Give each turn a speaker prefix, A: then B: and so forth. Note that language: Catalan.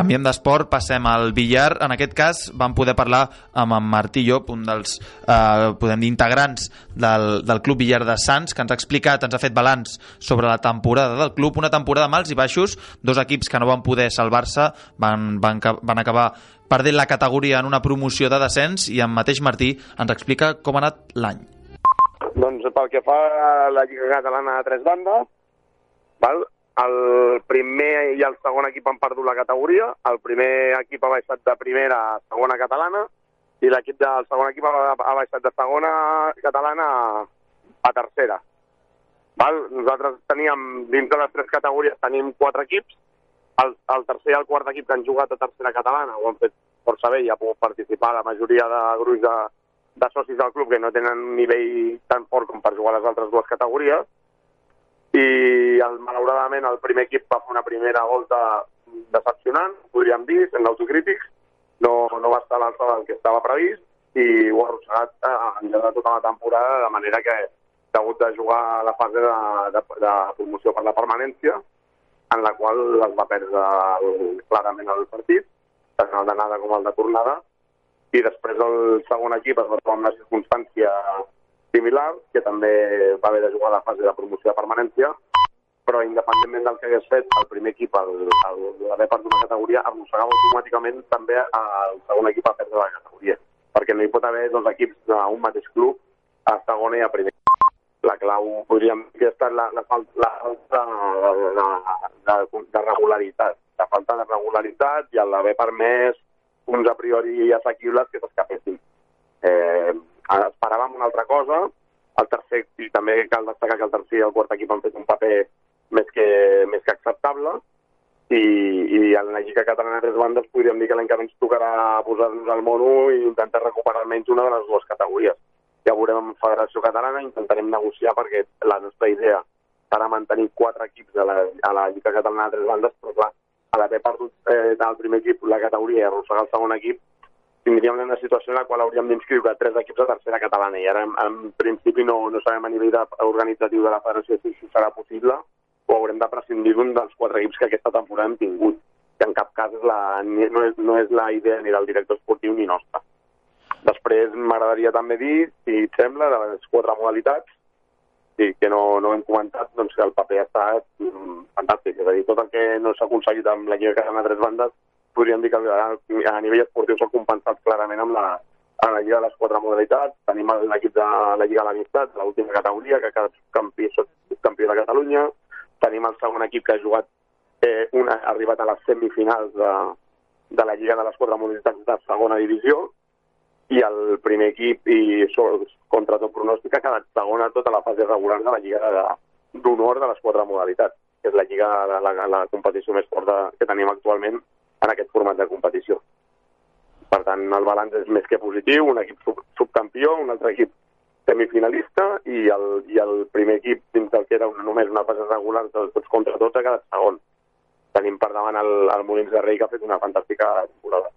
A: canviem d'esport, passem al billar. En aquest cas vam poder parlar amb en Martí Llop, un dels eh, podem dir integrants del, del Club Billar de Sants, que ens ha explicat, ens ha fet balanç sobre la temporada del club, una temporada amb alts i baixos, dos equips que no van poder salvar-se, van, van, van acabar perdent la categoria en una promoció de descens i en mateix Martí ens explica com ha anat l'any.
B: Doncs pel que fa a la Lliga Catalana de tres bandes, val? El primer i el segon equip han perdut la categoria, el primer equip ha baixat de primera a segona catalana i l'equip del segon equip ha, baixat de segona catalana a, tercera. Val? Nosaltres teníem, dins de les tres categories, tenim quatre equips, el, el tercer i el quart equip que han jugat a tercera catalana ho han fet força bé i ha pogut participar la majoria de grups de, de socis del club que no tenen un nivell tan fort com per jugar a les altres dues categories i el, malauradament el primer equip va fer una primera volta decepcionant, podríem dir, sent autocrítics, no, no va estar a l'alçada del que estava previst i ho ha arrossegat eh, en de tota la temporada de manera que ha hagut de jugar a la fase de, de, de promoció per la permanència en la qual es va perdre el, clarament el partit, tant el d'anada com el de tornada, i després el segon equip es va trobar en una circumstància similar, que també va haver de jugar a la fase de promoció de permanència, però independentment del que hagués fet, el primer equip, l'haver perdut una categoria, arrossegava automàticament també el segon equip a perdre la categoria, perquè no hi pot haver dos equips d'un mateix club a segona i a primer. La clau, dir, ha estat la, la, la falta de, de, de, de regularitat, la falta de regularitat i l'haver permès uns a priori assequibles que s'escapessin. Eh, esperàvem una altra cosa, el tercer, i també cal destacar que el tercer i el quart equip han fet un paper més que, més que acceptable, i, i en la Lliga Catalana de tres bandes podríem dir que l'any que ens tocarà posar-nos al mono i intentar recuperar almenys una de les dues categories. Ja veurem amb Federació Catalana, intentarem negociar perquè la nostra idea serà mantenir quatre equips a la, a la Lliga Catalana de tres bandes, però clar, a l'haver perdut eh, del primer equip la categoria i arrossegar el segon equip, tindríem una situació en la qual hauríem d'inscriure tres equips de tercera catalana i ara en, en principi no, no sabem a nivell de, organitzatiu de la federació si això serà possible o haurem de prescindir d'un dels quatre equips que aquesta temporada hem tingut que en cap cas és la, no, és, no és la idea ni del director esportiu ni nostra. Després m'agradaria també dir, si et sembla, de les quatre modalitats, i que no, no hem comentat, doncs que el paper ha estat mm, fantàstic. És a dir, tot el que no s'ha aconseguit amb la Lliga Catalana de Tres Bandes podríem dir que a nivell esportiu s'ha compensat clarament amb la, a la Lliga de les quatre modalitats. Tenim l'equip de la Lliga de l'Amistat, l'última categoria, que ha quedat campió, campió de Catalunya. Tenim el segon equip que ha jugat, eh, una, ha arribat a les semifinals de, de la Lliga de les quatre modalitats de segona divisió i el primer equip, i contra tot pronòstic, ha quedat segon a tota la fase regular de la Lliga d'honor de, de les quatre modalitats, que és la lliga de la, la competició més forta que tenim actualment en aquest format de competició. Per tant, el balanç és més que positiu, un equip sub subcampió, un altre equip semifinalista i el, i el primer equip dins del que era una, només una fase regular tots contra tots ha quedat segon. Tenim per davant el, el Molins de Rei que ha fet una fantàstica temporada.